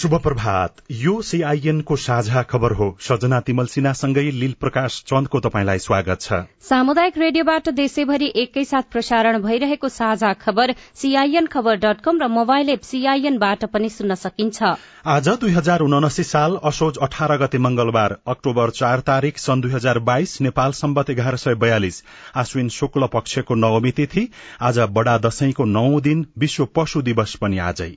शुभ प्रभात। यो सीआईएनको साझा खबर हो। सजना तिमल सिन्हासँगै लील प्रकाश चन्दको तपाईँलाई स्वागत छ। सामुदायिक रेडियोबाट देशैभरि एकैसाथ प्रसारण भइरहेको साझा खबर सीआईएन खबर डट कम र मोबाइल एप सीआईएनबाट पनि सुन्न सकिन्छ। आज दुई हजार उनासी साल असोज अठार गते मंगलबार अक्टोबर चार तारीक सन् दुई हजार बाइस नेपाल सम्बत एघार सय बयालिस। आश्विन शुक्ल पक्षको नवमी तिथि आज बडा दशैंको नौ दिन विश्व पशु दिवस पनि आजै।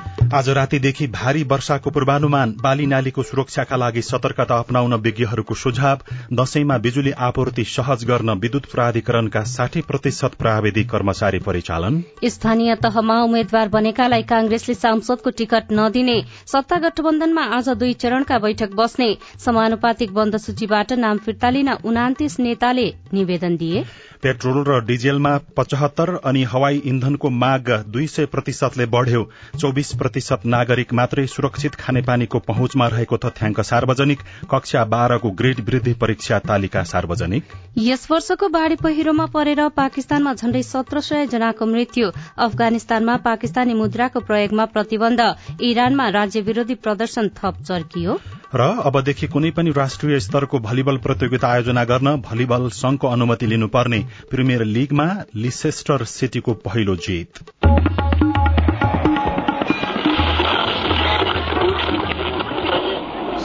आज रातीदेखि भारी वर्षाको पूर्वानुमान बाली नालीको सुरक्षाका लागि सतर्कता अप्नाउन विज्ञहरूको सुझाव दशैंमा बिजुली आपूर्ति सहज गर्न विद्युत प्राधिकरणका साठी प्रतिशत प्राविधिक कर्मचारी परिचालन। स्थानीय तहमा उम्मेद्वार बनेकालाई कांग्रेसले सांसदको टिकट नदिने सत्ता गठबन्धनमा आज दुई चरणका बैठक बस्ने समानुपातिक बन्द सूचीबाट नाम फिर्ता लिन उनातिस नेताले निवेदन दिए। पेट्रोल र डिजेलमा पचहत्तर अनि हवाई इन्धनको माग दुई सय प्रतिशतले बढ़्यो चौबिस प्रतिशत नागरिक मात्रै सुरक्षित खानेपानीको पहुँचमा रहेको तथ्याङ्क सार्वजनिक कक्षा बाह्रको ग्रेड वृद्धि परीक्षा तालिका सार्वजनिक। यस वर्षको बाढ़ी पहिरोमा परेर पाकिस्तानमा झण्डै सत्र सय जनाको मृत्यु। अफगानिस्तानमा पाकिस्तानी मुद्राको प्रयोगमा प्रतिबन्ध। इरानमा राज्य विरोधी प्रदर्शन थप चर्कियो। र अबदेखि कुनै पनि राष्ट्रिय स्तरको भलिबल प्रतियोगिता आयोजना गर्न भलिबल संघको अनुमति लिनुपर्ने प्रिमियर लीगमा लिसेस्टर सिटीको पहिलो जित।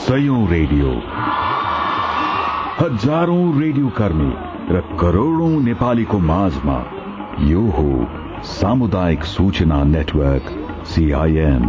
सयौं रेडियो। हजारौं रेडियो कर्मी र करोड़ौं नेपालीको माझमा यो हो सामुदायिक सूचना नेटवर्क सीआईएन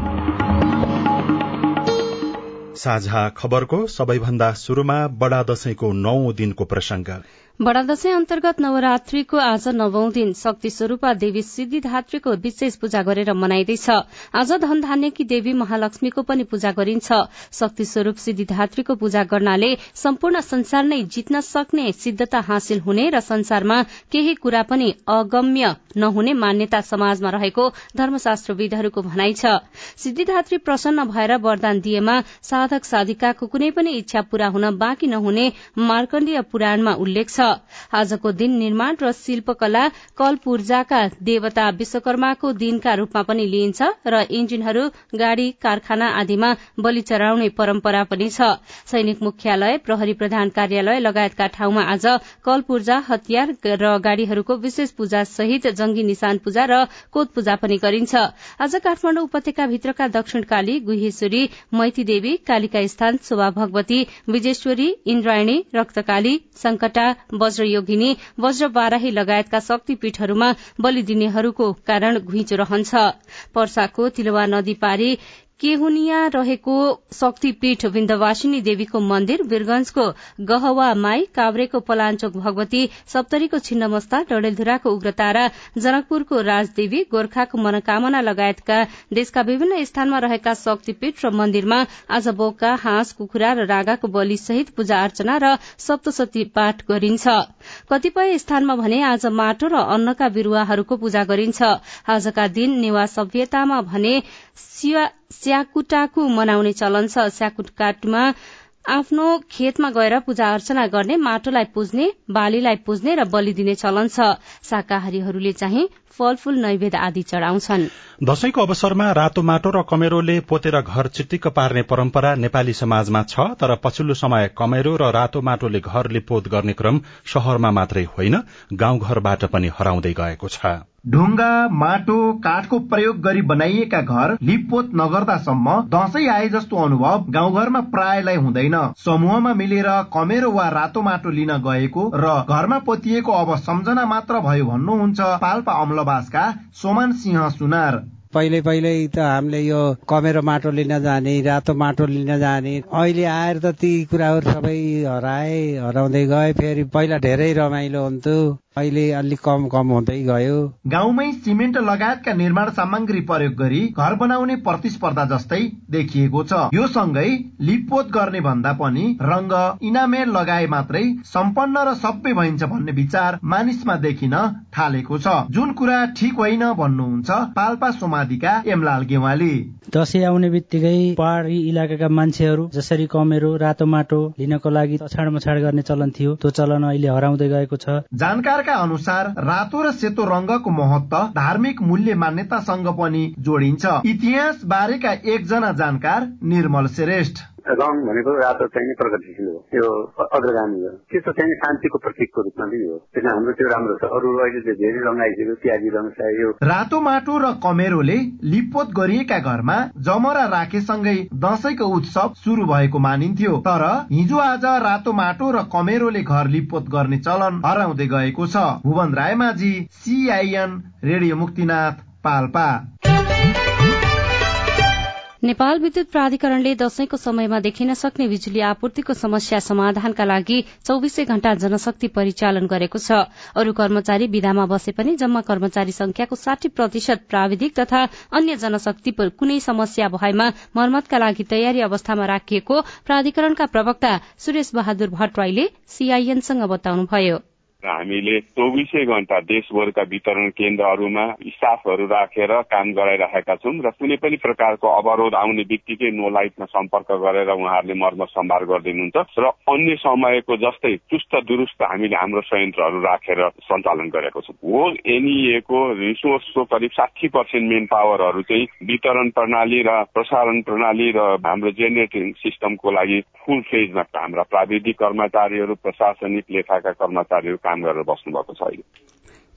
साझा खबरको सबैभन्दा शुरूमा बडा दशैंको नौ दिनको प्रसंग बडा दशैं अन्तर्गत नवरात्रीको आज नवौं दिन शक्ति स्वरूपा देवी सिद्धिधात्रीको विशेष पूजा गरेर मनाइँदैछ। आज धन धान्यकी देवी महालक्ष्मीको पनि पूजा गरिन्छ। शक्ति स्वरूप सिद्धिधात्रीको पूजा गर्नाले सम्पूर्ण संसार नै जित्न सक्ने सिद्धता हासिल हुने र संसारमा केही कुरा पनि अगम्य नहुने मान्यता समाजमा रहेको धर्मशास्त्रविदहरूको भनाइ छ। सिद्धिधात्री प्रसन्न भएर वरदान दिएमा साधक साधिकाको कुनै पनि इच्छा पूरा हुन बाँकी नहुने मार्कण्डीय पुराणमा उल्लेख छ। आजको दिन निर्माण र शिल्पकला कल पूर्जाका देवता विश्वकर्माको दिनका रूपमा पनि लिइन्छ र इन्जिनहरू गाड़ी कारखाना आदिमा बलि चढ़ाउने परम्परा पनि छ। सैनिक मुख्यालय प्रहरी प्रधान कार्यालय लगायतका ठाउँमा आज कल पूर्जा हतियार र गाड़ीहरूको विशेष पूजा सहित जंगी निशान पूजा र कोत पूजा पनि गरिन्छ। आज काठमाडौँ उपत्यका भित्रका दक्षिणकाली गुहेश्वरी मैती देवी कालिका स्थान शोभा भगवती विजेश्वरी इन्द्रायणी रक्तकाली संकटा वज्रयोगिनी वज्र बाराही लगायतका शक्तिपीठहरूमा बलि दिनेहरूको कारण घुइँचो रहन्छ। पर्साको तिलवा नदी पारी केहुनिया रहेको शक्तिपीठ विन्ध्यवासिनी देवीको मन्दिर वीरगंजको गहवा माई काभ्रेको पलाञ्चोक भगवती सप्तरीको छिन्नमस्ता डडेलधुराको उग्रतारा जनकपुरको राजदेवी गोर्खाको मनोकामना लगायतका देशका विभिन्न स्थानमा रहेका शक्तिपीठ र मन्दिरमा आज बोका हाँस कुखुरा र रागाको बलि सहित पूजा अर्चना र सप्तशती पाठ गरिन्छ। कतिपय स्थानमा भने आज माटो र अन्नका बिरूवाहरूको पूजा गरिन्छ। आजका दिन नेवा सभ्यतामा भने स्याकुटाकु मनाउने चलन छ। स्याकुटाकुमा आफ्नो खेतमा गएर पूजा अर्चना गर्ने माटोलाई पुज्ने बालीलाई पुज्ने र बलि दिने चलन छ। शाकाहारीहरूले चाहिँ फलफूल नैवेद आदि चढ़ाउँछन्। दशैंको अवसरमा रातो माटो र कमेरोले पोतेर घर चिटिक्क पार्ने परम्परा नेपाली समाजमा छ तर पछिल्लो समय कमेरो र रातो माटोले घर लिपोत गर्ने क्रम शहरमा मात्रै होइन गाउँघरबाट पनि हराउँदै गएको छ। ढुङ्गा माटो काठको प्रयोग गरी बनाइएका घर लिपपोत नगर्दासम्म दशैं आए जस्तो अनुभव गाउँघरमा प्रायलाई हुँदैन। समूहमा मिलेर कमेरो वा रातो माटो लिन गएको र घरमा पोतिएको अब सम्झना मात्र भयो भन्नुहुन्छ पाल्पा अम्लवासका सोमान सिंह सुनार। पहिले पहिले त हामीले यो कमेरो माटो लिन जाने रातो माटो लिन जाने। अहिले आएर त ती कुराहरू सबै हराए हराउँदै गए फेरि पहिला धेरै रमाइलो हुन्थ्यो। अहिले अलिक कम कम हुँदै गयो। गाउँमै सिमेन्ट लगायतका निर्माण सामग्री प्रयोग गरी घर बनाउने प्रतिस्पर्धा जस्तै देखिएको छ। यो सँगै लिपपोत गर्ने भन्दा पनि रङ्ग इनामेल लगाए मात्रै सम्पन्न र सबै भइन्छ भन्ने विचार मानिसमा देखिन थालेको छ। जुन कुरा ठिक होइन भन्नुहुन्छ पाल्पा सोमादिका एमलाल गेवाली। दसैँ आउने बित्तिकै पहाडी इलाकाका मान्छेहरू जसरी कमेरो रातो माटो लिनको लागि अछाड मछाड गर्ने चलन थियो त्यो चलन अहिले हराउँदै गएको छ। जानकार अनुसार रातो र सेतो रंगको महत्व धार्मिक मूल्य मान्यतासँग पनि जोडिन्छ। इतिहास बारेका एकजना जानकार निर्मल श्रेष्ठ। रङ भनेको रातो चाहिँ प्रगतिशील हो। त्यो अग्रगामी हो। त्यस्तो चाहिँ शान्तिको प्रतीकको रूपमा पनि हो। त्यसमा हाम्रो त्यो राम्रो छ। अरू अहिले धेरै रङ आइसक्यो। प्याजी रङ चाहियो रातो माटो र कमेरोले लिपोत गरिएका घरमा जमरा राखेसँगै दशैंको उत्सव शुरू भएको मानिन्थ्यो। तर हिजो आज रातो माटो र कमेरोले घर लिपोत गर्ने चलन हराउँदै गएको छ। Bhuwan Raymajhi CIN radio Muktinath Palpa. Nepal विद्युत प्राधिकरणले दशैंको समयमा देखिन सक्ने बिजुली आपूर्तिको समस्या समाधानका लागि चौविसै घण्टा जनशक्ति परिचालन गरेको छ। अरू कर्मचारी विधामा बसे पनि जम्मा कर्मचारी संख्याको साठी प्रतिशत प्राविधिक तथा अन्य जनशक्ति कुनै समस्या भएमा मर्मतका लागि तयारी अवस्थामा राखिएको प्राधिकरणका प्रवक्ता सुरेश बहादुर भट्टराईले सीआईएनसँग बताउनुभयो। र हामीले चौबिसै घण्टा देशभरका वितरण केन्द्रहरूमा स्टाफहरू राखेर काम गराइरहेका छौँ र कुनै पनि प्रकारको अवरोध आउने बित्तिकै नो लाइटमा सम्पर्क गरेर उहाँहरूले मर्म सम्भार गरिदिनुहुन्छ र अन्य समयको जस्तै चुस्त दुरुस्त हामीले हाम्रो संयन्त्रहरू राखेर सञ्चालन गरेको छौँ। हो एनइएको रिसोर्सको करिब साठी पर्सेन्ट मेन पावरहरू चाहिँ वितरण प्रणाली र प्रसारण प्रणाली र हाम्रो जेनेरेटिङ सिस्टमको लागि फुल फेजमा हाम्रा प्राविधिक कर्मचारीहरू प्रशासनिक लेखाका कर्मचारीहरू काम गरेर बस्नुभएको छ अहिले।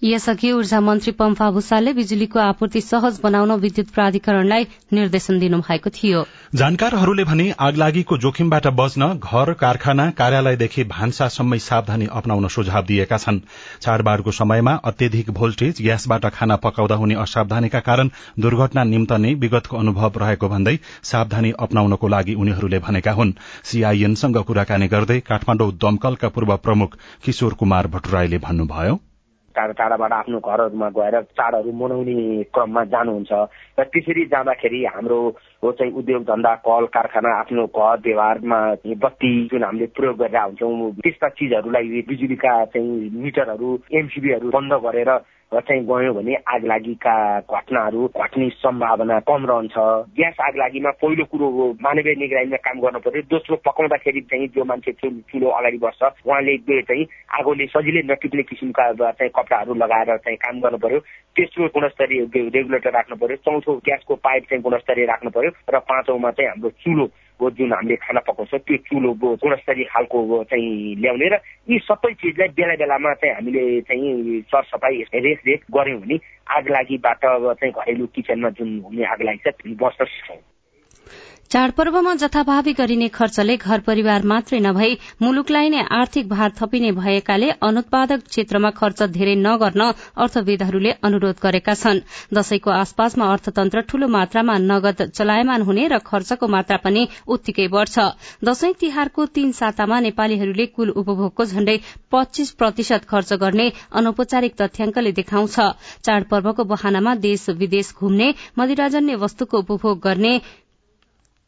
यसअघि ऊर्जा मन्त्री पम्फा भूषालले बिजुलीको आपूर्ति सहज बनाउन विद्युत प्राधिकरणलाई निर्देशन दिनुभएको थियो। जानकारहरूले भने आगलागीको जोखिमबाट बच्न घर कारखाना कार्यालयदेखि भान्सासम्मै सावधानी अप्नाउन सुझाव दिएका छन्। चाडबाड़को समयमा अत्यधिक भोल्टेज ग्यासबाट खाना पकाउँदा हुने असावधानीका कारण दुर्घटना निम्तने विगतको अनुभव रहेको भन्दै सावधानी अप्नाउनको लागि उनीहरूले भनेका हुन्। सीआईएनसँग कुराकानी गर्दै काठमाडौँ दमकलका पूर्व प्रमुख किशोर कुमार भट्टराईले भन्नुभयो टाढा टाढाबाट आफ्नो घरहरूमा गएर चाडहरू मनाउने क्रममा जानुहुन्छ। र त्यसरी जाँदाखेरि हाम्रो चाहिँ उद्योग धन्दा कल कारखाना आफ्नो घर व्यवहारमा बत्ती जुन हामीले प्रयोग गरेर हुन्छौँ त्यस्ता चिजहरूलाई बिजुलीका चाहिँ मिटरहरू एमसिबीहरू बन्द गरेर चाहिँ गयो भने आग लागिका घटनाहरू घट्ने सम्भावना कम रहन्छ। ग्यास आग लागिमा पहिलो कुरो मानवीय निगरानीमा काम गर्नु पर्यो। दोस्रो पकाउँदाखेरि चाहिँ जो मान्छे चुलो अगाडि बस्छ उहाँले चाहिँ आगोले सजिलै नटिप्ने किसिमका चाहिँ कपडाहरू लगाएर चाहिँ काम गर्नु पर्यो। तेस्रो गुणस्तरीय रेगुलेटर राख्नु पर्यो। चौथो ग्यासको पाइप चाहिँ गुणस्तरीय राख्नु पर्यो। र पाँचौँमा चाहिँ हाम्रो चुलो। जुन हामीले खाना पकाउँछ त्यो चुलो गुणस्तरीय खालको चाहिँ ल्याउने र यी सबै चिजलाई बेला बेलामा चाहिँ हामीले चाहिँ सरसफाइ रेखदेख गऱ्यौँ भने आग लागिबाट चाहिँ घरेलु किचनमा जुन हुने आग लागि छ बस्न सक्छौँ। चाडपर्वमा जथाभावी गरिने खर्चले घर परिवार मात्रै नभई मुलुकलाई नै आर्थिक भार थपिने भएकाले अनुत्पादक क्षेत्रमा खर्च धेरै नगर्न अर्थविदहरूले अनुरोध गरेका छन्। दशैंको आसपासमा अर्थतन्त्र ठूलो मात्रामा नगद चलायमान हुने र खर्चको मात्रा पनि उत्तिकै बढ़छ। दशैं तिहारको तीन सातामा नेपालीहरूले कुल उपभोगको झण्डै पच्चीस प्रतिशत खर्च गर्ने अनौपचारिक तथ्याङ्कले देखाउँछ। चाडपर्वको बहानामा देश विदेश घुम्ने मदिराजन्य वस्तुको उपभोग गर्ने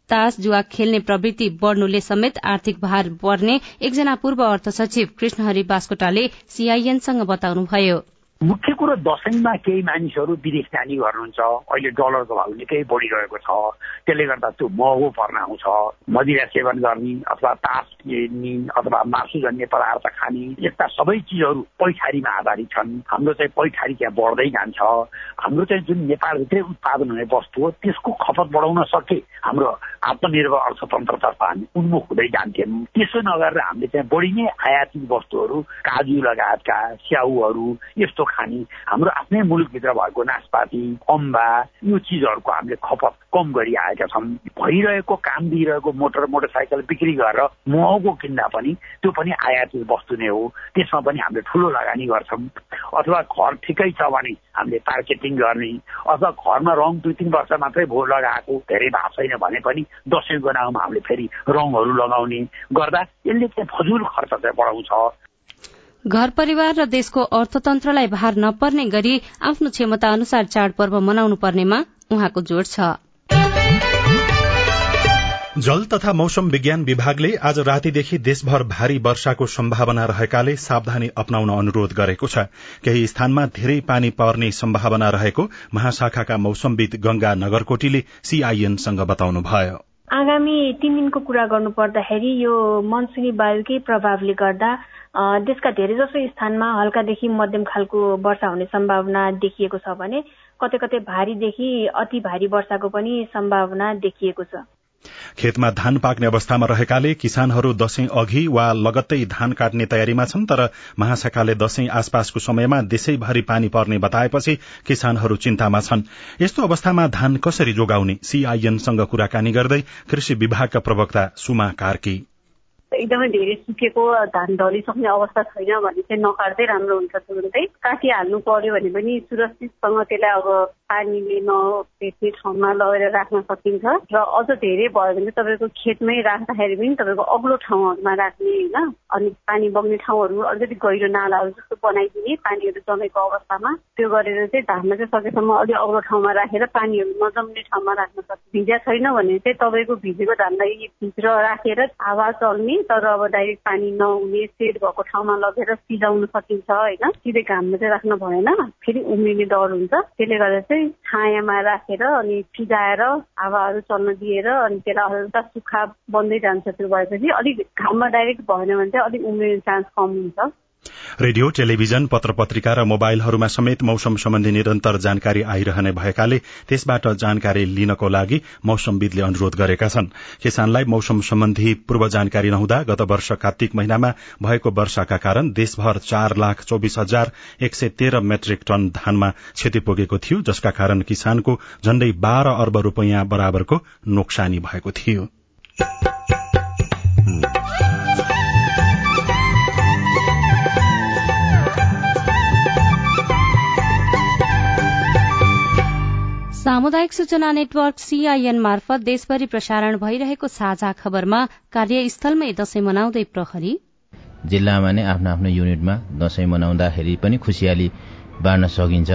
तास जुवा खेल्ने प्रवृत्ति बढ़नुले समेत आर्थिक भार बढ़ने एकजना पूर्व अर्थ सचिव कृष्णहरि बास्कोटाले सीआईएनसँग बताउनुभयो। मुख्य कुरो दसैँमा केही मानिसहरू विदेश जाने गर्नुहुन्छ। अहिले डलरको भाउ निकै बढिरहेको छ। त्यसले गर्दा त्यो महँगो पर्न आउँछ। मदिरा सेवन गर्ने अथवा तास खेल्ने अथवा मासुजन्य पदार्थ खाने यस्ता सबै चिजहरू पैठारीमा आधारित छन्। हाम्रो चाहिँ पैठारी त्यहाँ बढ्दै जान्छ। हाम्रो चाहिँ जुन नेपालभित्रै उत्पादन हुने वस्तु हो त्यसको खपत बढाउन सके हाम्रो आत्मनिर्भर अर्थतन्त्रतर्फ हामी उन्मुख हुँदै जान्थ्यौँ। त्यसो नगरेर हामीले चाहिँ बढी नै आयातित वस्तुहरू काजु लगायतका स्याउहरू यस्तो खाने। हाम्रो आफ्नै मुलुकभित्र भएको नासपाती अम्बा यो चिजहरूको हामीले खपत कम गरिआएका छौँ। भइरहेको काम दिइरहेको मोटर मोटरसाइकल बिक्री गरेर महँगो किन्दा पनि त्यो पनि आयातित वस्तु नै हो। त्यसमा पनि हामीले ठुलो लगानी गर्छौँ। अथवा घर ठिकै छ भने हामीले मार्केटिङ गर्ने अथवा घरमा रङ दुई तिन वर्ष मात्रै भो लगाएको धेरै भएको छैन भने पनि दसैँको नाउँमा हामीले फेरि रङहरू लगाउने गर्दा यसले चाहिँ फजुल खर्च चाहिँ बढाउँछ। घर परिवार र देशको अर्थतन्त्रलाई भार नपर्ने गरी आफ्नो क्षमता अनुसार चाडपर्व मनाउनु पर्नेमा उहाँको जोड़ छ। जल तथा मौसम विज्ञान विभागले आज रातीदेखि देशभर भारी वर्षाको सम्भावना रहेकाले सावधानी अप्नाउन अनुरोध गरेको छ। केही स्थानमा धेरै पानी पर्ने सम्भावना रहेको महाशाखाका मौसमविद गंगा नगरकोटीले सीआईएनसँग बताउनुभयो। आगामी तीन दिनको कुरा गर्नु पर्दाखेरि यो मनसुनी वायुकै प्रभावले गर्दा देशका धेरैजसो स्थानमा हल्कादेखि मध्यम खालको वर्षा हुने सम्भावना देखिएको छ भने कतै कतै भारीदेखि अति भारी वर्षाको पनि सम्भावना देखिएको छ। खेतमा धान पाक्ने अवस्थामा रहेकाले किसानहरू दशैं अघि वा लगत्तै धान काट्ने तयारीमा छन् तर महाशाखाले दशैं आसपासको समयमा देशैभरि पानी पर्ने बताएपछि किसानहरू चिन्तामा छन्। यस्तो अवस्थामा धान कसरी जोगाउने? सीआईएनसँग कुराकानी गर्दै कृषि विभागका प्रवक्ता सुमा कार्की। एकदमै धेरै सुकेको धान ढलिसक्ने अवस्था छैन भने चाहिँ नकाट्दै राम्रो हुन्छ तुरुन्तै काटिहाल्नु पर्यो भने पनि सुरक्षितसँग त्यसलाई अब पानीले नभेट्ने ठाउँमा लगेर राख्न सकिन्छ। र अझ धेरै भयो भने तपाईँको खेतमै राख्दाखेरि पनि तपाईँको अग्लो ठाउँहरूमा राख्ने होइन। अनि पानी बग्ने ठाउँहरू अलिकति गहिरो नालाहरू जस्तो बनाइदिने पानीहरू जमेको अवस्थामा। त्यो गरेर चाहिँ धानमा चाहिँ सकेसम्म अलिक अग्लो ठाउँमा राखेर पानीहरू नजम्ने ठाउँमा राख्न सक्छ भिजा छैन भने चाहिँ तपाईँको भिजेको धानलाई भित्र राखेर हावा चल्ने तर अब डाइरेक्ट पानी नहुने सेड भएको ठाउँमा लगेर सिजाउन सकिन्छ होइन? सिधै घाममा चाहिँ राख्न भएन। फेरि उम्रिने डर हुन्छ। त्यसले गर्दा चाहिँ छायामा राखेर अनि फिजाएर हावाहरू चल्न दिएर अनि त्यसलाई हल्का सुक्खा बन्दै जान्छ त्यो भएपछि अलिक घाममा डाइरेक्ट भएन भने चाहिँ अलिक उम्रिने चान्स कम हुन्छ। रेडियो टेलिभिजन पत्र पत्रिका र मोबाइलहरूमा समेत मौसम सम्बन्धी निरन्तर जानकारी आइरहने भएकाले त्यसबाट जानकारी लिनको लागि मौसमविदले अनुरोध गरेका छन्। किसानलाई मौसम सम्बन्धी पूर्व जानकारी नहुँदा गत वर्ष कार्तिक महिनामा भएको वर्षाका कारण देशभर चार लाख चौविस हजार एक सय तेह्र मेट्रिक टन धानमा क्षति पुगेको थियो जसका कारण किसानको झण्डै बाह्र अर्ब रूपियाँ बराबरको नोक्सानी भएको थियो। सामुदायिक सूचना नेटवर्क सीआईएन मार्फत देशभरि प्रसारण भइरहेको साझा खबरमा कार्यस्थलमै दशैं मनाउँदै प्रहरी। जिल्लामा नै आफ्नो आफ्नो युनिटमा दशैं मनाउँदाखेरि पनि खुसियाली बाँड्न सकिन्छ।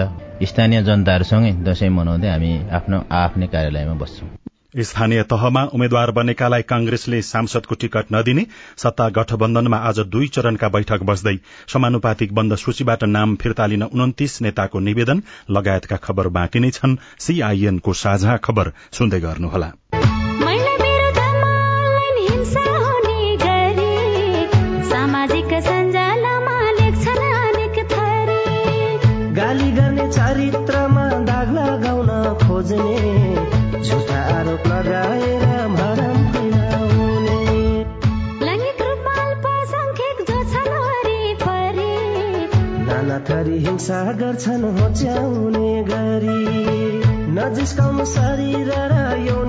स्थानीय जनताहरूसँगै दशैं मनाउँदै हामी आफ्नो आफ्नै कार्यालयमा बस्छौं। स्थानीय तहमा उम्मेद्वार बनेकालाई कांग्रेसले सांसदको टिकट नदिने सत्ता गठबन्धनमा आज दुई चरणका बैठक बस्दै समानुपातिक बन्द सूचीबाट नाम फिर्ता लिन उन्तिस नेताको निवेदन लगायतका खबर बाँकी नै छन्। सीआईएनको साझा खबर सुन्दै गर्नुहोला। थरी हिंसा गर्छन् होच्याउने गरी। नजिस्काउनु शरीर र यौनिकतालाई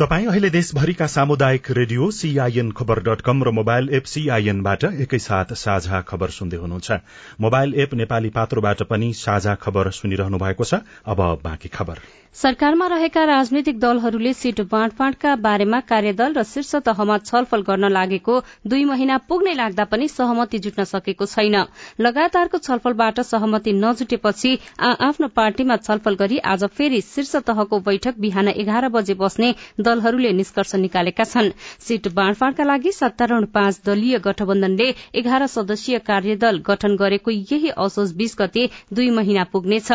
तपाई अहिले देशभरिका सामुदायिक radio CIN Khabar dot com र मोबाइल एप सीआईएनबाट एकैसाथ साझा खबर सुन्दै हुनुहुन्छ। मोबाइल एप नेपाली पात्रोबाट पनि साझा खबर सुनिरहनु भएको छ। अब बाँकी खबर। सरकारमा रहेका राजनैतिक दलहरूले सीट बाँडफाँडका बारेमा कार्यदल र शीर्ष तहमा छलफल गर्न लागेको दुई महिना पुग्नै लाग्दा पनि सहमति जुट्न सकेको छैन। लगातारको छलफलबाट सहमति नजुटेपछि आ आफ्नो पार्टीमा छलफल गरी आज फेरि शीर्ष तहको बैठक बिहान एघार बजे बस्ने दलहरूले निष्कर्ष निकालेका छन्। सीट बाँडफाँडका लागि सत्तारूढ़ पाँच दलीय गठबन्धनले एघार सदस्यीय कार्यदल गठन गरेको यही असोज बीस गते दुई महिना पुग्नेछ।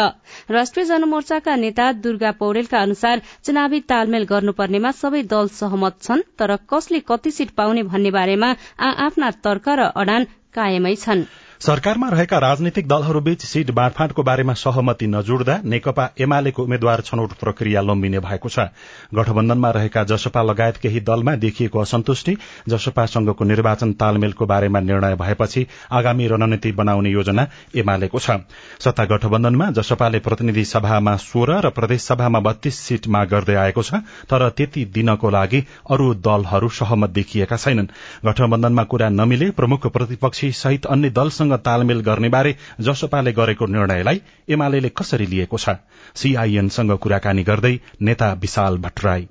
राष्ट्रिय जनमोर्चाका नेता दुर्गा पौडेलका अनुसार चुनावी तालमेल गर्नुपर्नेमा सबै दल सहमत छन् तर कसले कति सीट पाउने भन्ने बारेमा आ आफ्ना तर्क र अडान कायमै छन्। सरकारमा रहेका राजनीतिक दलहरूबीच सीट बाँडफाँडको बारेमा सहमति नजुड्दा नेकपा एमालेको उम्मेद्वार छनौट प्रक्रिया लम्बिने भएको छ। गठबन्धनमा रहेका जसपा लगायत केही दलमा देखिएको असन्तुष्टि जसपासँगको निर्वाचन तालमेलको बारेमा निर्णय भएपछि आगामी रणनीति बनाउने योजना एमालेको छ। सत्ता गठबन्धनमा जसपाले प्रतिनिधि सभामा सोह्र र प्रदेश सभामा बत्तीस सीट माग गर्दै आएको छ तर त्यति दिनको लागि अरू दलहरू सहमत देखिएका छैनन्। गठबन्धनमा कुरा नमिले प्रमुख प्रतिपक्षी सहित अन्य दलसँग तालमेल गर्नेबारे जसपाले गरेको निर्णयलाई एमाले कसरी लिएको छ? सीआईएनसँग कुराकानी गर्दै नेता विशाल भट्टराई।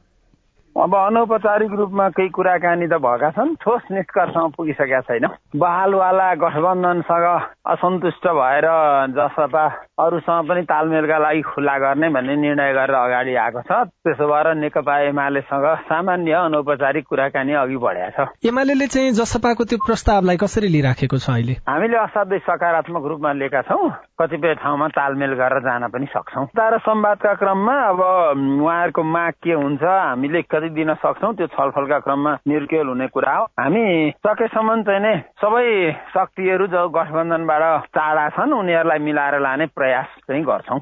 अब अनौपचारिक रूपमा केही कुराकानी त भएका छन्। ठोस निष्कर्षमा पुगिसकेका छैन। बहालवाला गठबन्धनसँग असन्तुष्ट भएर जसपा अरूसँग पनि तालमेलका लागि खुल्ला गर्ने भन्ने निर्णय गरेर अगाडि आएको छ। त्यसो भएर नेकपा एमालेसँग सामान्य अनौपचारिक कुराकानी अघि बढाएको छ। एमाले चाहिँ जसपाको त्यो प्रस्तावलाई कसरी लिइराखेको छ अहिले? हामीले असाध्यै सकारात्मक रूपमा लिएका छौँ। कतिपय ठाउँमा तालमेल गरेर जान पनि सक्छौँ। तर संवादका क्रममा अब उहाँहरूको माग के हुन्छ हामीले कति दिन सक्छौँ त्यो छलफलका क्रममा निर्केल हुने कुरा हो। हामी सकेसम्म चाहिँ नै सबै शक्तिहरू जो गठबन्धनबाट टाढा छन् उनीहरूलाई मिलाएर लाने प्रयास चाहिँ गर्छौँ।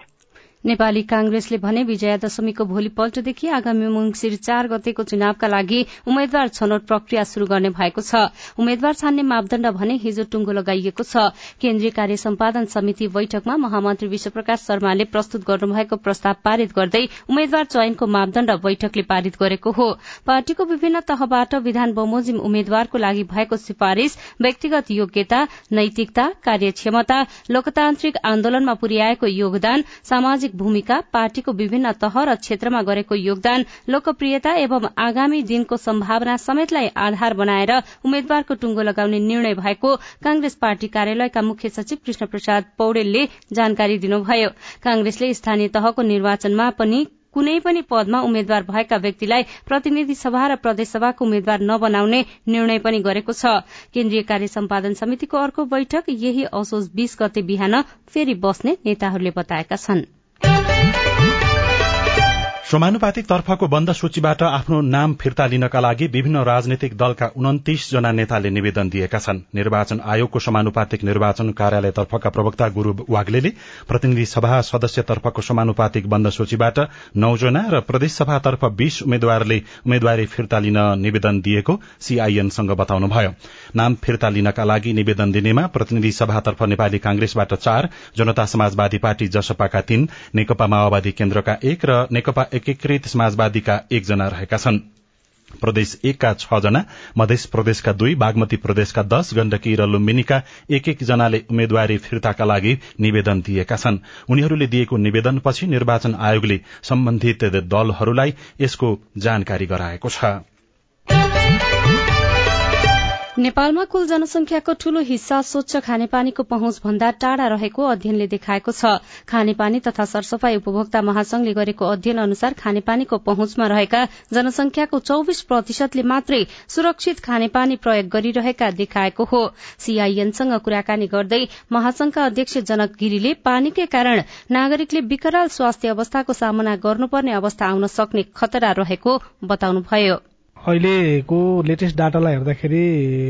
नेपाली कांग्रेसले भने विजया दशमीको भोलिपल्टदेखि आगामी मंगिर चार गतेको चुनावका लागि उम्मेद्वार छनौट प्रक्रिया शुरू गर्ने भएको छ। उम्मेद्वार छान्ने मापदण्ड भने हिजो टुंगो लगाइएको छ। केन्द्रीय कार्य सम्पादन समिति बैठकमा महामन्त्री विश्वप्रकाश शर्माले प्रस्तुत गर्नुभएको प्रस्ताव पारित गर्दै उम्मेद्वार चयनको मापदण्ड बैठकले पारित गरेको हो। पार्टीको विभिन्न तहबाट विधान बमोजिम उम्मेद्वारको लागि भएको सिफारिश व्यक्तिगत योग्यता नैतिकता कार्यक्षमता लोकतान्त्रिक आन्दोलनमा पुर्याएको योगदान सामाजिक भूमिका पार्टीको विभिन्न तह र क्षेत्रमा गरेको योगदान लोकप्रियता एवं आगामी दिनको सम्भावना समेतलाई आधार बनाएर उम्मेद्वारको टुंगो लगाउने निर्णय भएको कांग्रेस पार्टी कार्यालयका मुख्य सचिव कृष्ण प्रसाद पौडेलले जानकारी दिनुभयो। कांग्रेसले स्थानीय तहको निर्वाचनमा पनि कुनै पनि पदमा उम्मेद्वार भएका व्यक्तिलाई प्रतिनिधि सभा र प्रदेशसभाको उम्मेद्वार नबनाउने निर्णय पनि गरेको छ। केन्द्रीय कार्य सम्पादन समितिको अर्को बैठक यही असोज बीस गते बिहान फेरि बस्ने नेताहरूले बताएका छनृ। समानुपातिक तर्फको बन्द सूचीबाट आफ्नो नाम फिर्ता लिनका लागि विभिन्न राजनैतिक दलका उन्तिस जना नेताले निवेदन दिएका छन्। निर्वाचन आयोगको समानुपातिक निर्वाचन कार्यालयतर्फका प्रवक्ता गुरू वाग्लेले प्रतिनिधि सभा सदस्यतर्फको समानुपातिक बन्द सूचीबाट नौजना र प्रदेशसभातर्फ बीस उम्मेद्वारले उम्मेद्वारी फिर्ता लिन निवेदन दिएको सीआईएनसँग बताउनुभयो। नाम फिर्ता लिनका लागि निवेदन दिनेमा प्रतिनिधि सभातर्फ नेपाली कांग्रेसबाट चार जनता समाजवादी पार्टी जसपाका तीन नेकपा माओवादी केन्द्रका एक र नेकपा एकीकृत समाजवादीका एकजना रहेका छन्। प्रदेश एकका छ जना मध्य प्रदेशका दुई बागमती प्रदेशका दश गण्डकी र लुम्बिनीका एक एक जनाले उम्मेद्वारी फिर्ताका लागि निवेदन दिएका छन्। उनीहरूले दिएको निवेदनपछि निर्वाचन आयोगले सम्बन्धित दलहरूलाई यसको जानकारी गराएको छ। नेपालमा कुल जनसंख्याको ठूलो हिस्सा स्वच्छ खानेपानीको पहुँच भन्दा टाढा रहेको अध्ययनले देखाएको छ। खानेपानी तथा सरसफाई उपभोक्ता महासंघले गरेको अध्ययन अनुसार खानेपानीको पहुँचमा रहेका जनसंख्याको चौविस प्रतिशतले मात्रै सुरक्षित खानेपानी प्रयोग गरिरहेका देखाएको हो। सीआईएनसँग कुराकानी गर्दै महासंघका अध्यक्ष जनक गिरीले पानीकै कारण नागरिकले विकराल स्वास्थ्य अवस्थाको सामना गर्नुपर्ने अवस्था आउन सक्ने खतरा रहेको बताउनुभयो। अहिलेको लेटेस्ट डाटालाई हेर्दाखेरि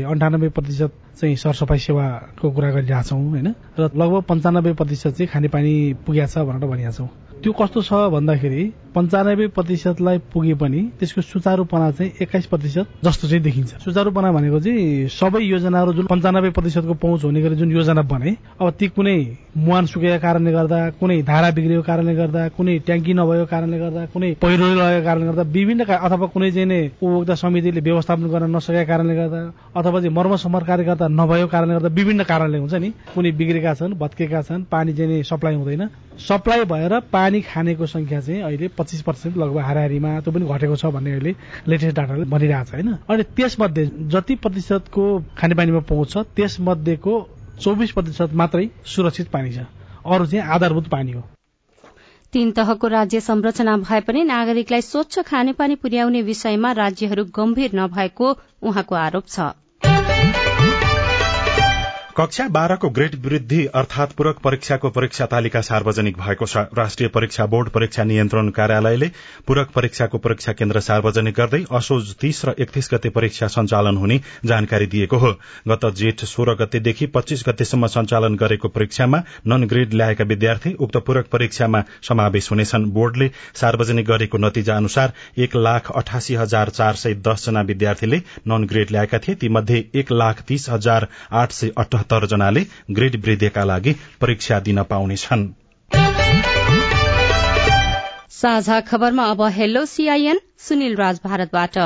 अन्ठानब्बे प्रतिशत चाहिँ सरसफाई सेवाको कुरा गरिरहेको छौँ होइन? र लगभग पन्चानब्बे प्रतिशत चाहिँ खानेपानी पुगेको छ भनेर भनिरहेको छौँ त्यो कस्तो छ भन्दाखेरि पन्चानब्बे प्रतिशतलाई पुगे पनि त्यसको सुचारूपना चाहिँ एक्काइस प्रतिशत जस्तो चाहिँ देखिन्छ। सुचारूपना भनेको चाहिँ सबै योजनाहरू जुन पन्चानब्बे प्रतिशतको पहुँच हुने गरी जुन योजना बने अब ती कुनै मुहान सुकेको कारणले गर्दा कुनै धारा बिग्रेको कारणले गर्दा कुनै ट्याङ्की नभएको कारणले गर्दा कुनै पहिरो लगेको कारणले गर्दा विभिन्न अथवा कुनै चाहिँ नै उपभोक्ता समितिले व्यवस्थापन गर्न नसकेका कारणले गर्दा अथवा चाहिँ मर्मसम्मर कार्यकर्ता नभएको कारणले गर्दा विभिन्न कारणले हुन्छ नि। कुनै बिग्रेका छन् भत्केका छन् पानी चाहिँ सप्लाई हुँदैन। सप्लाई भएर पानी खानेको संख्या चाहिँ अहिले पच्चिस पर्सेन्ट लगभग हाराहारीमा त्यो पनि घटेको छ भन्ने अहिले लेटेस्ट डाटाले भनिरहेको छ होइन? अनि त्यसमध्ये जति प्रतिशतको खानेपानीमा पहुँच छ त्यसमध्येको चौबिस प्रतिशत मात्रै सुरक्षित पानी छ। अरू चाहिँ आधारभूत पानी हो। तीन तहको राज्य संरचना भए पनि नागरिकलाई स्वच्छ खानेपानी पुर्याउने विषयमा राज्यहरू गम्भीर नभएको उहाँको आरोप छ। कक्षा बाह्रको ग्रेड वृद्धि अर्थात पूरक परीक्षाको परीक्षा तालिका सार्वजनिक भएको छ। राष्ट्रिय परीक्षा बोर्ड परीक्षा नियन्त्रण कार्यालयले पूरक परीक्षाको परीक्षा केन्द्र सार्वजनिक गर्दै असोज तीस र एकतीस गते परीक्षा सञ्चालन हुने जानकारी दिएको हो। गत जेठ सोह्र गतेदेखि पच्चीस गतेसम्म सञ्चालन गरेको परीक्षामा नन ग्रेड ल्याएका विद्यार्थी उक्त पूरक परीक्षामा समावेश हुनेछन्। बोर्डले सार्वजनिक गरेको नतिजा अनुसार एक लाख अठासी हजार चार सय दस जना विद्यार्थीले नन ग्रेड ल्याएका थिए। तीमध्ये एक लाख तीस हजार आठ सय अठहत्तर जनाले ग्रेड वृद्धिका लागि परीक्षा दिन पाउनेछन्। साझा खबरमा अब हेलो सीआईएन सुनिल राज भारतबाट।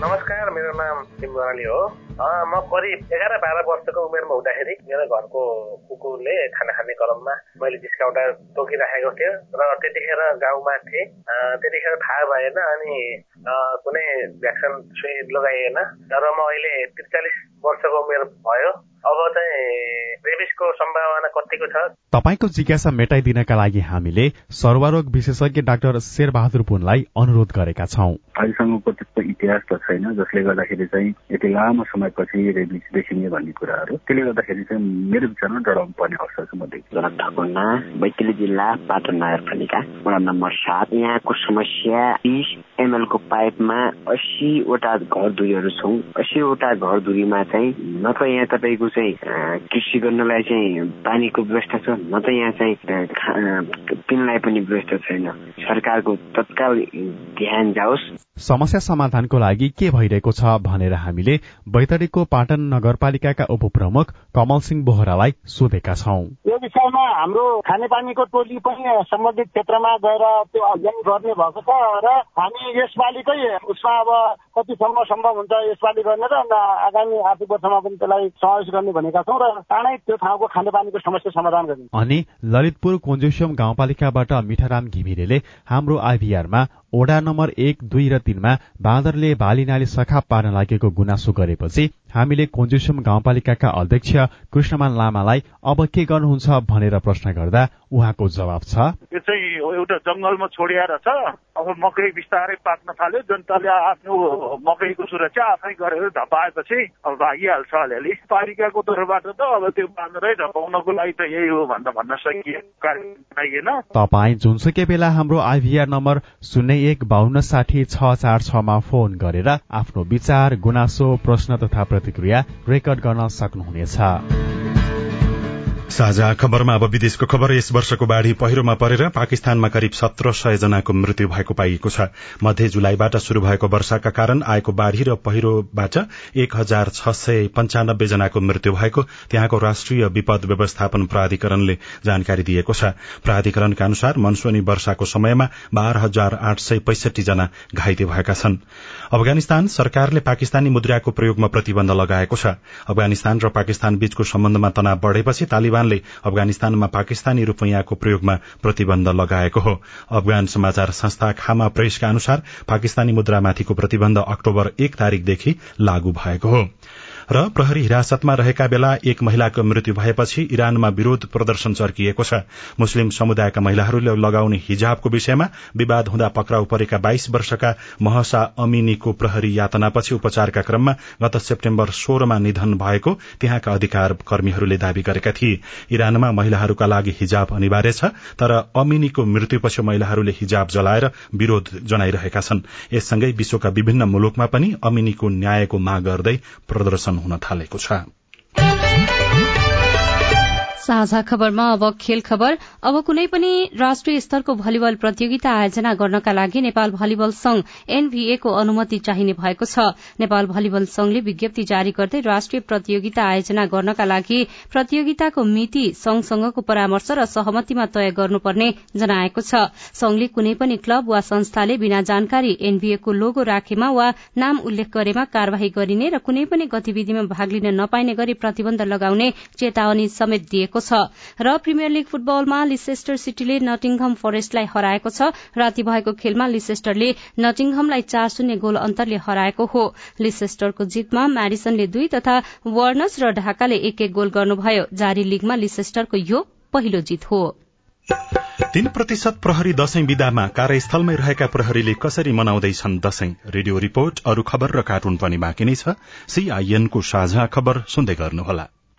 नमस्कार मेरो नाम बराली हो। म करिब एघार बाह्र वर्षको उमेरमा हुँदाखेरि मेरो घरको कुकुरले खाना खाने क्रममा मैले जिस्काउँदा तोकिराखेको थियो र त्यतिखेर गाउँमा थिएँ। त्यतिखेर थाहा भएन अनि कुनै भ्याक्सिन सुई लगाइएन। तर म अहिले त्रिचालिस वर्षको उमेर भयो। अब चाहिँ रेबिसको सम्भावना कतिको छ? तपाईँको जिज्ञासा मेटाइदिनका लागि हामीले सर्वरोग विशेषज्ञ डाक्टर शेरबहादुर पुनलाई अनुरोध गरेका छौं। अहिलेसम्मको त्यस्तो इतिहास त छैन जसले गर्दाखेरि चाहिँ यति लामो समयपछि रेबिस देखिने भन्ने कुराहरू। त्यसले गर्दाखेरि चाहिँ मेरो विचारमा डराउनु पर्ने अवस्था चाहिँ म देख्छु। जनक ठकुन्ना बैतडी जिल्ला पाटन नगरपालिका वडा नम्बर सात यहाँको समस्या तिस एमएलको पाइपमा अस्सीवटा घरधुरीहरू छौँ। अस्सीवटा घरधुरीमा चाहिँ न त यहाँ तपाईँको चाहिँ कृषि गर्नलाई चाहिँ पानीको व्यवस्था छ न त यहाँ चाहिँ पिउनलाई पनि व्यवस्था छैन। सरकारको तत्काल ध्यान जाओस्। समस्या समाधानको लागि के भइरहेको छ भनेर हामीले बैतडीको पाटन नगरपालिकाका उपप्रमुख कमल सिंह बोहरालाई सोधेका छौं। यो विषयमा हाम्रो खानेपानीको टोली पनि सम्बन्धित क्षेत्रमा गएर त्यो अध्ययन गर्ने भएको छ र हामी यसपालिकै उसमा अब कतिसम्म सम्भव हुन्छ यसपालि गर्ने र आगामी आर्थिक वर्षमा पनि त्यसलाई समावेश गर्ने भनेका छौँ र चाँडै त्यो ठाउँको खानेपानीको समस्या समाधान गर्ने। अनि ललितपुर कोन्जुस्यम गाउँपालिकाबाट मिठाराम घिमिरेले हाम्रो आइभीआरमा ओडा नम्बर एक दुई र तीनमा बाँदरले बाली नाली सखाप पार्न लागेको गुनासो गरेपछि हामीले कोन्जुस्यम गाउँपालिकाका अध्यक्ष कृष्णमान लामालाई अब के गर्नुहुन्छ भनेर प्रश्न गर्दा उहाँको जवाब छ। यो चाहिँ एउटा जङ्गलमा छोडिएर छ। अब मकै बिस्तारै पाक्न थाल्यो। जनताले आफ्नो मकैको सुरक्षा आफै गरेर धपाएपछि अब भागिहाल्छ अलिअलि। पालिकाको तर्फबाट त अब त्यो बाँदरै धपाउनको लागि त यही हो भन्दा भन्न सकिए कार्यक्रम तपाईँ जुनसुकै बेला हाम्रो आइभीआर नम्बर शून्य एक बाहन्न साठी छ चार छमा फोन गरेर आफ्नो विचार गुनासो प्रश्न तथा प्रतिक्रिया रेकर्ड गर्न सक्नुहुनेछ। साझा खबरमा अब विदेशको खबर। यस वर्षको बाढ़ी पहिरोमा परेर पाकिस्तानमा करिब सत्र सय जनाको मृत्यु भएको पाइएको छ। मध्य जुलाईबाट शुरू भएको वर्षाका कारण आएको बाढ़ी र पहिरोबाट एक हजार छ सय पञ्चानब्बे जनाको मृत्यु भएको त्यहाँको राष्ट्रिय विपद व्यवस्थापन प्राधिकरणले जानकारी दिएको छ। प्राधिकरणका अनुसार मनसुनी वर्षाको समयमा बाह्र हजार आठ सय पैंसठी जना घाइते भएका छन्। अफगानिस्तान सरकारले पाकिस्तानी मुद्राको प्रयोगमा प्रतिबन्ध लगाएको छ। अफगानिस्तान र पाकिस्तान बीचको सम्बन्धमा तनाव बढ़ेपछि तालिबानले अफगानिस्तानमा पाकिस्तानी रूपैयाँको प्रयोगमा प्रतिबन्ध लगाएको हो। अफगान समाचार संस्था खामा प्रेसका अनुसार पाकिस्तानी मुद्रामाथिको प्रतिबन्ध अक्टोबर एक तारीकदेखि लागू भएको हो। र प्रहरी हिरासतमा रहेका बेला एक महिलाको मृत्यु भएपछि इरानमा विरोध प्रदर्शन चर्किएको छ। मुस्लिम समुदायका महिलाहरूले लगाउने हिजाबको विषयमा विवाद हुँदा पक्राउ परेका बाइस वर्षका महसा अमिनीको प्रहरी यातनापछि उपचारका क्रममा गत सेप्टेम्बर सोह्रमा निधन भएको त्यहाँका अधिकार कर्मीहरूले दावी गरेका थिए। इरानमा महिलाहरूका लागि हिजाब अनिवार्य छ तर अमिनीको मृत्युपछि महिलाहरूले हिजाब जलाएर विरोध जनाइरहेका छन्। यससँगै विश्वका विभिन्न मुलुकमा पनि अमिनीको न्यायको माग गर्दै प्रदर्शन हुन थालेको छ। साझा खबरमा अब खेल खबर। अब कुनै पनि राष्ट्रिय स्तरको भलिबल प्रतियोगिता आयोजना गर्नका लागि नेपाल भलिबल संघ एनभीए को अनुमति चाहिने भएको छ। नेपाल भलिबल संघले विज्ञप्ति जारी गर्दै राष्ट्रिय प्रतियोगिता आयोजना गर्नका लागि प्रतियोगिताको मिति संघसँगको परामर्श र सहमतिमा तय गर्नुपर्ने जनाएको छ। संघले कुनै पनि क्लब वा संस्थाले बिना जानकारी एनभीए को लोगो राखेमा वा नाम उल्लेख गरेमा कार्यवाही गरिने र कुनै पनि गतिविधिमा भाग लिन नपाइने गरी प्रतिबन्ध लगाउने चेतावनी समेत दिएको छ। र प्रिमियर लीग फुटबलमा लिसेस्टर सिटीले नटिङहम फरेस्टलाई हराएको छ। राति भएको खेलमा लिसेस्टरले नटिङहमलाई चार शून्य गोल अन्तरले हराएको हो। लिसेस्टरको जितमा म्याडिसनले दुई तथा वर्नस र ढाकाले एक एक गोल गर्नुभयो। जारी लीगमा लिसेस्टरको यो पहिलो जित हो। तीन प्रतिशत प्रहरी दशैं विदामा कार्यस्थलमै रहेका प्रहरीले कसरी मनाउँदैछन् दशैं रेडियो रिपोर्ट अरू खबर र कार्टुन पनि बाँकी नै छ। सीआईएनको साझा खबर सुन्दै गर्नुहोला।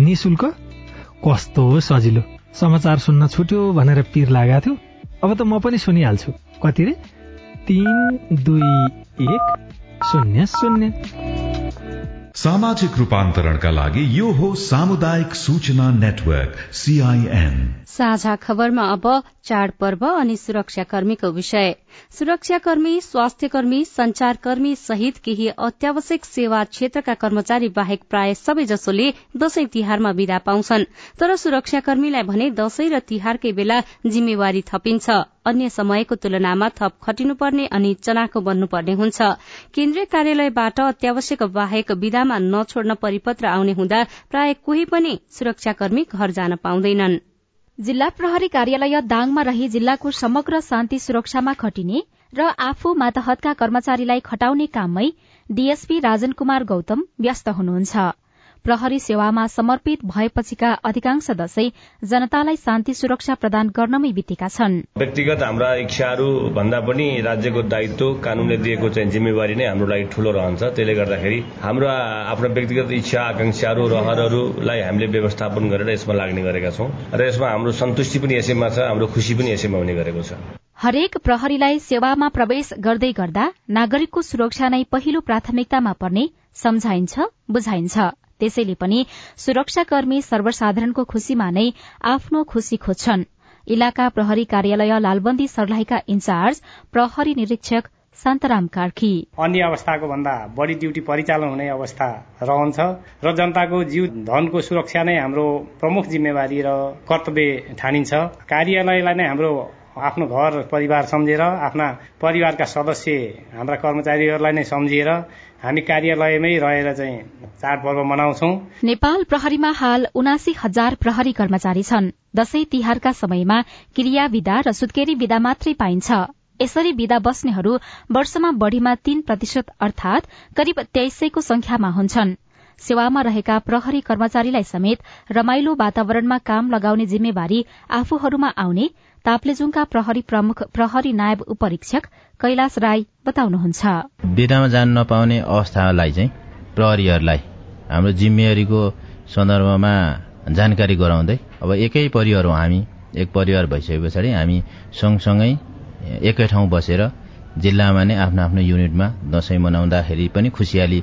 निशुल्क कस्तो सजिलो। समाचार सुन्न छुट्यो भनेर पिर लागेको थियो। अब त म पनि सुनिहाल्छु। कति रे? तीन दुई एक शून्य शून्य। सामाजिक रूपान्तरणका लागि यो हो सामुदायिक सूचना नेटवर्क सीआईएन साझा खबरमा अब चाडपर्व अनि सुरक्षाकर्मीको विषय। सुरक्षाकर्मी स्वास्थ्यकर्मी संचारकर्मी सहित केही अत्यावश्यक सेवा क्षेत्रका कर्मचारी बाहेक प्राय सबैजसोले दशैं तिहारमा विदा पाउँछन्। तर सुरक्षाकर्मीलाई भने दशैं र तिहारकै बेला जिम्मेवारी थपिन्छ। अन्य समयको तुलनामा थप खटिनुपर्ने अनि चनाखो बन्नुपर्ने हुन्छ। केन्द्रीय कार्यालयबाट अत्यावश्यक बाहेक विदामा नछोड्न परिपत्र आउने हुँदा प्राय कोही पनि सुरक्षाकर्मी घर जान पाउँदैनन्। जिल्ला प्रहरी कार्यालय दाङमा रही जिल्लाको समग्र शान्ति सुरक्षामा खटिने र आफू मातहतका कर्मचारीलाई खटाउने काममै डीएसपी राजन कुमार गौतम व्यस्त हुनुहुन्छ। प्रहरी सेवामा समर्पित भएपछिका अधिकांश दशैं जनतालाई शान्ति सुरक्षा प्रदान गर्नमै बितेका छन्। व्यक्तिगत हाम्रा इच्छाहरू भन्दा पनि राज्यको दायित्व कानूनले दिएको चाहिँ जिम्मेवारी नै हाम्रो लागि ठूलो रहन्छ। त्यसले गर्दाखेरि हाम्रो आफ्नो व्यक्तिगत इच्छा आकांक्षाहरू रहरहरूलाई हामीले व्यवस्थापन गरेर यसमा लाग्ने गरेका छौं र यसमा हाम्रो सन्तुष्टि पनि यसैमा छ हाम्रो खुशी पनि यसैमा हुने गरेको छ। हरेक प्रहरीलाई सेवामा प्रवेश गर्दै गर्दा नागरिकको सुरक्षा नै पहिलो प्राथमिकतामा पर्ने सम्झाइन्छ बुझाइन्छ। त्यसैले पनि सुरक्षाकर्मी सर्वसाधारणको खुशीमा नै आफ्नो खुशी खोज्छन्। इलाका प्रहरी कार्यालय लालबन्दी सर्लाहीका इन्चार्ज प्रहरी निरीक्षक शान्तराम कार्की। अन्य अवस्थाको भन्दा बढ़ी ड्यूटी परिचालन हुने अवस्था रहन्छ र जनताको जीव धनको सुरक्षा नै हाम्रो प्रमुख जिम्मेवारी र कर्तव्य ठानिन्छ। कार्यालयलाई नै हाम्रो आफ्नो घर परिवार सम्झेर आफ्ना परिवारका सदस्य हाम्रा कर्मचारीहरूलाई नै सम्झिएर हामी कार्यालयमै रहेर चाहिँ चाडपर्व मनाउँछौ। नेपाल प्रहरीमा हाल उनासी हजार प्रहरी कर्मचारी छन्। दशैं तिहारका समयमा क्रिया विदा र सुत्केरी विदा मात्रै पाइन्छ। यसरी विदा बस्नेहरू वर्षमा बढ़ीमा तीन प्रतिशत अर्थात करिब तेइस सयको संख्यामा हुन्छन्। सेवामा रहेका प्रहरी कर्मचारीलाई समेत रमाइलो वातावरणमा काम लगाउने जिम्मेवारी आफूहरूमा आउने ताप्लेजुङका प्रहरी प्रमुख प्रहरी नायब उपरीक्षक कैलाश राई बताउनुहुन्छ। बिदामा जान नपाउने अवस्थालाई चाहिँ प्रहरीहरूलाई हाम्रो जिम्मेवारीको सन्दर्भमा जानकारी गराउँदै अब एकै परिवार हो हामी एक परिवार भइसके पछाडि हामी सँगसँगै एकै ठाउँ बसेर जिल्लामा नै आफ्नो आफ्नो युनिटमा दशैं मनाउँदाखेरि पनि खुसियाली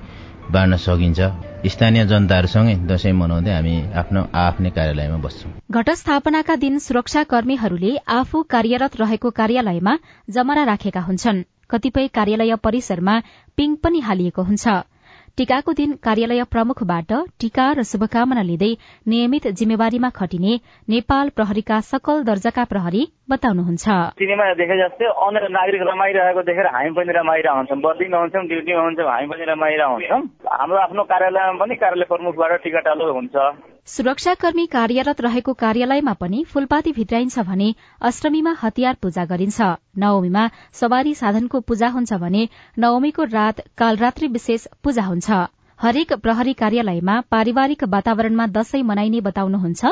बाँड्न सकिन्छ। स्थानीय जनताहरूसँगै दशैं मनाउँदै हामी आफ्नो आफ्नै कार्यालयमा बस्छौं। घटस्थापनाका दिन सुरक्षाकर्मीहरूले आफू कार्यरत रहेको कार्यालयमा जमरा राखेका हुन्छन्। कतिपय कार्यालय परिसरमा पिङ पनि हालिएको हुन्छ। टीकाको दिन कार्यालय प्रमुखबाट टीका र शुभकामना लिँदै नियमित जिम्मेवारीमा खटिने नेपाल प्रहरीका सकल दर्जाका प्रहरी बताउनुहुन्छ। सिनेमा देखे जस्तै अन्य नागरिक रमाइरहेको देखेर हामी पनि रमाइरहेको हुन्छौँ बर्दिङमा हुन्छौँ ड्युटीमा हुन्छौँ हामी पनि रमाइरहेको हुन्छौँ हाम्रो आफ्नो कार्यालयमा पनि कार्यालय प्रमुखबाट टिकटालो हुन्छ। सुरक्षाकर्मी कार्यरत रहेको कार्यालयमा पनि फूलपाती भित्राइन्छ भने अष्टमीमा हतियार पूजा गरिन्छ। नवमीमा सवारी साधनको पूजा हुन्छ भने नवमीको रात कालरात्रि विशेष पूजा हुन्छ। हरेक प्रहरी कार्यालयमा पारिवारिक वातावरणमा दशैं मनाइने बताउनुहुन्छ।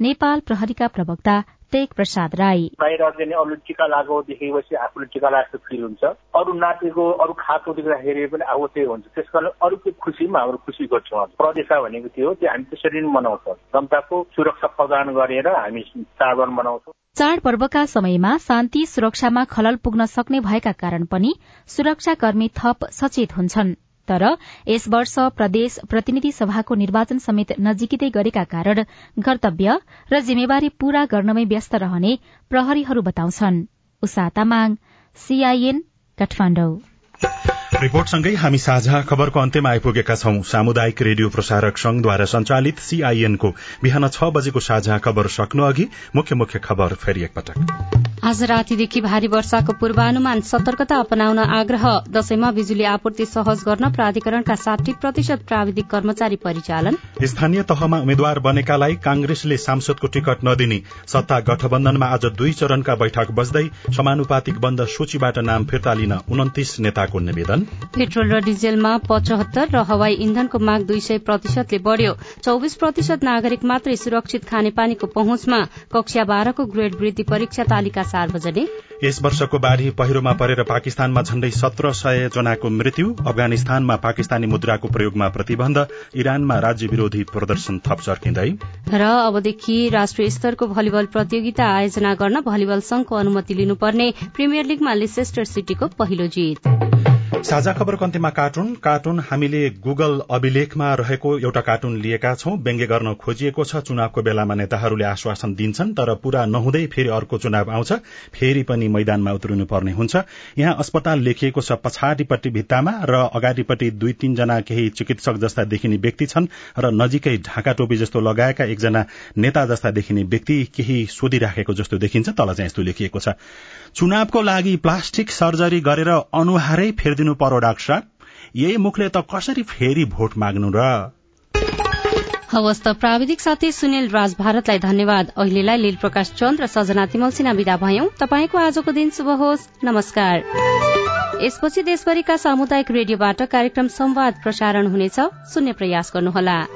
नेपाल प्रहरीका प्रवक्ता तेग प्रसाद राई। बाहिर चाहिँ अरूले टिका लगाएको देखेपछि आफूले टिका लागेको फिल हुन्छ। अरू नाचेको अरू खाएको देख्दाखेरि पनि अब त्यही हुन्छ। त्यस कारण अरूको खुसीमा हाम्रो खुसी गर्छौँ प्रदेशा भनेको त्यो हो त्यो हामी त्यसरी नै मनाउँछौँ। जनताको सुरक्षा प्रदान गरेर हामी चाडबाड मनाउँछौँ। चाडपर्वका समयमा शान्ति सुरक्षामा खलल पुग्न सक्ने भएका कारण पनि सुरक्षाकर्मी थप सचेत हुन्छन्। तर यस वर्ष प्रदेश प्रतिनिधि सभाको निर्वाचन समेत नजिकै गरेका कारण कर्तव्य र जिम्मेवारी पूरा गर्नमै व्यस्त रहने प्रहरीहरू बताउँछन्। उषा तामाङ सीआईएन रिपोर्टसँगै हामी साझा खबरको अन्त्यमा आइपुगेका छौं। सामुदायिक रेडियो प्रसारक संघद्वारा संचालित सीआईएनको बिहान छ बजेको साझा खबर सक्नु अघि मुख्य मुख्य खबर फेरि एकपटक। आज रातीदेखि भारी वर्षाको पूर्वानुमान सतर्कता अपनाउन आग्रह। दशैंमा बिजुली आपूर्ति सहज गर्न प्राधिकरणका साठी प्रतिशत प्राविधिक कर्मचारी परिचालन। स्थानीय तहमा उम्मेद्वार बनेकालाई कांग्रेसले सांसदको टिकट नदिने सत्ता गठबन्धनमा आज दुई चरणका बैठक बस्दै समानुपातिक बन्द सूचीबाट नाम फिर्ता लिन उन्तिस नेताको निवेदन। पेट्रोल र डिजेलमा पचहत्तर र हवाई इन्धनको माग दुई सय प्रतिशतले बढ़्यो। चौविस प्रतिशत नागरिक मात्रै सुरक्षित खानेपानीको पहुँचमा कक्षा बाह्रको ग्रेड वृद्धि परीक्षा तालिका सार्वजनिक। यस वर्षको बाढ़ी पहिरोमा परेर पाकिस्तानमा झण्डै सत्र सय जनाको मृत्यु अफगानिस्तानमा पाकिस्तानी मुद्राको प्रयोगमा प्रतिबन्ध इरानमा राज्य विरोधी प्रदर्शन थप चर्किँदै। र अबदेखि राष्ट्रिय स्तरको भलिबल प्रतियोगिता आयोजना गर्न भलिबल संघको अनुमति लिनुपर्ने प्रिमियर लीगमा लिसेस्टर सिटीको पहिलो जीत। साझा खबरको अन्त्यमा कार्टुन। कार्टुन हामीले गुगल अभिलेखमा रहेको एउटा कार्टुन लिएका छौं। व्यङ्ग्य गर्न खोजिएको छ। चुनावको बेलामा नेताहरूले आश्वासन दिन्छन् तर पूरा नहुँदै फेरि अर्को चुनाव आउँछ। फेरि पनि मैदानमा उत्रिनु पर्ने हुन्छ। यहाँ अस्पताल लेखिएको छ पछाडिपट्टि भित्तामा र अगाडिपट्टि दुई तीनजना केही चिकित्सक जस्ता देखिने व्यक्ति छन् र नजिकै ढाका टोपी जस्तो लगाएका एकजना नेता जस्ता देखिने व्यक्ति केही सोधिराखेको जस्तो देखिन्छ। तल चाहिँ यस्तो लेखिएको छ। चुनावको लागि प्लास्टिक सर्जरी गरेर अनुहारै फेरिदिनु पर्यो डाक्टर यही मुखले त कसरी फेरि भोट माग्नु र? हवस् त प्राविधिक साथी सुनिल राज भारतलाई धन्यवाद। अहिलेलाई लील प्रकाश चन्द र सजना तिमल सिन्हा विदा भयौं। तपाईँको आजको दिन शुभ होस्। नमस्कार। यसपछि देशभरिका सामुदायिक रेडियोबाट कार्यक्रम संवाद प्रसारण हुनेछ। सुन्ने प्रयास गर्नुहोला।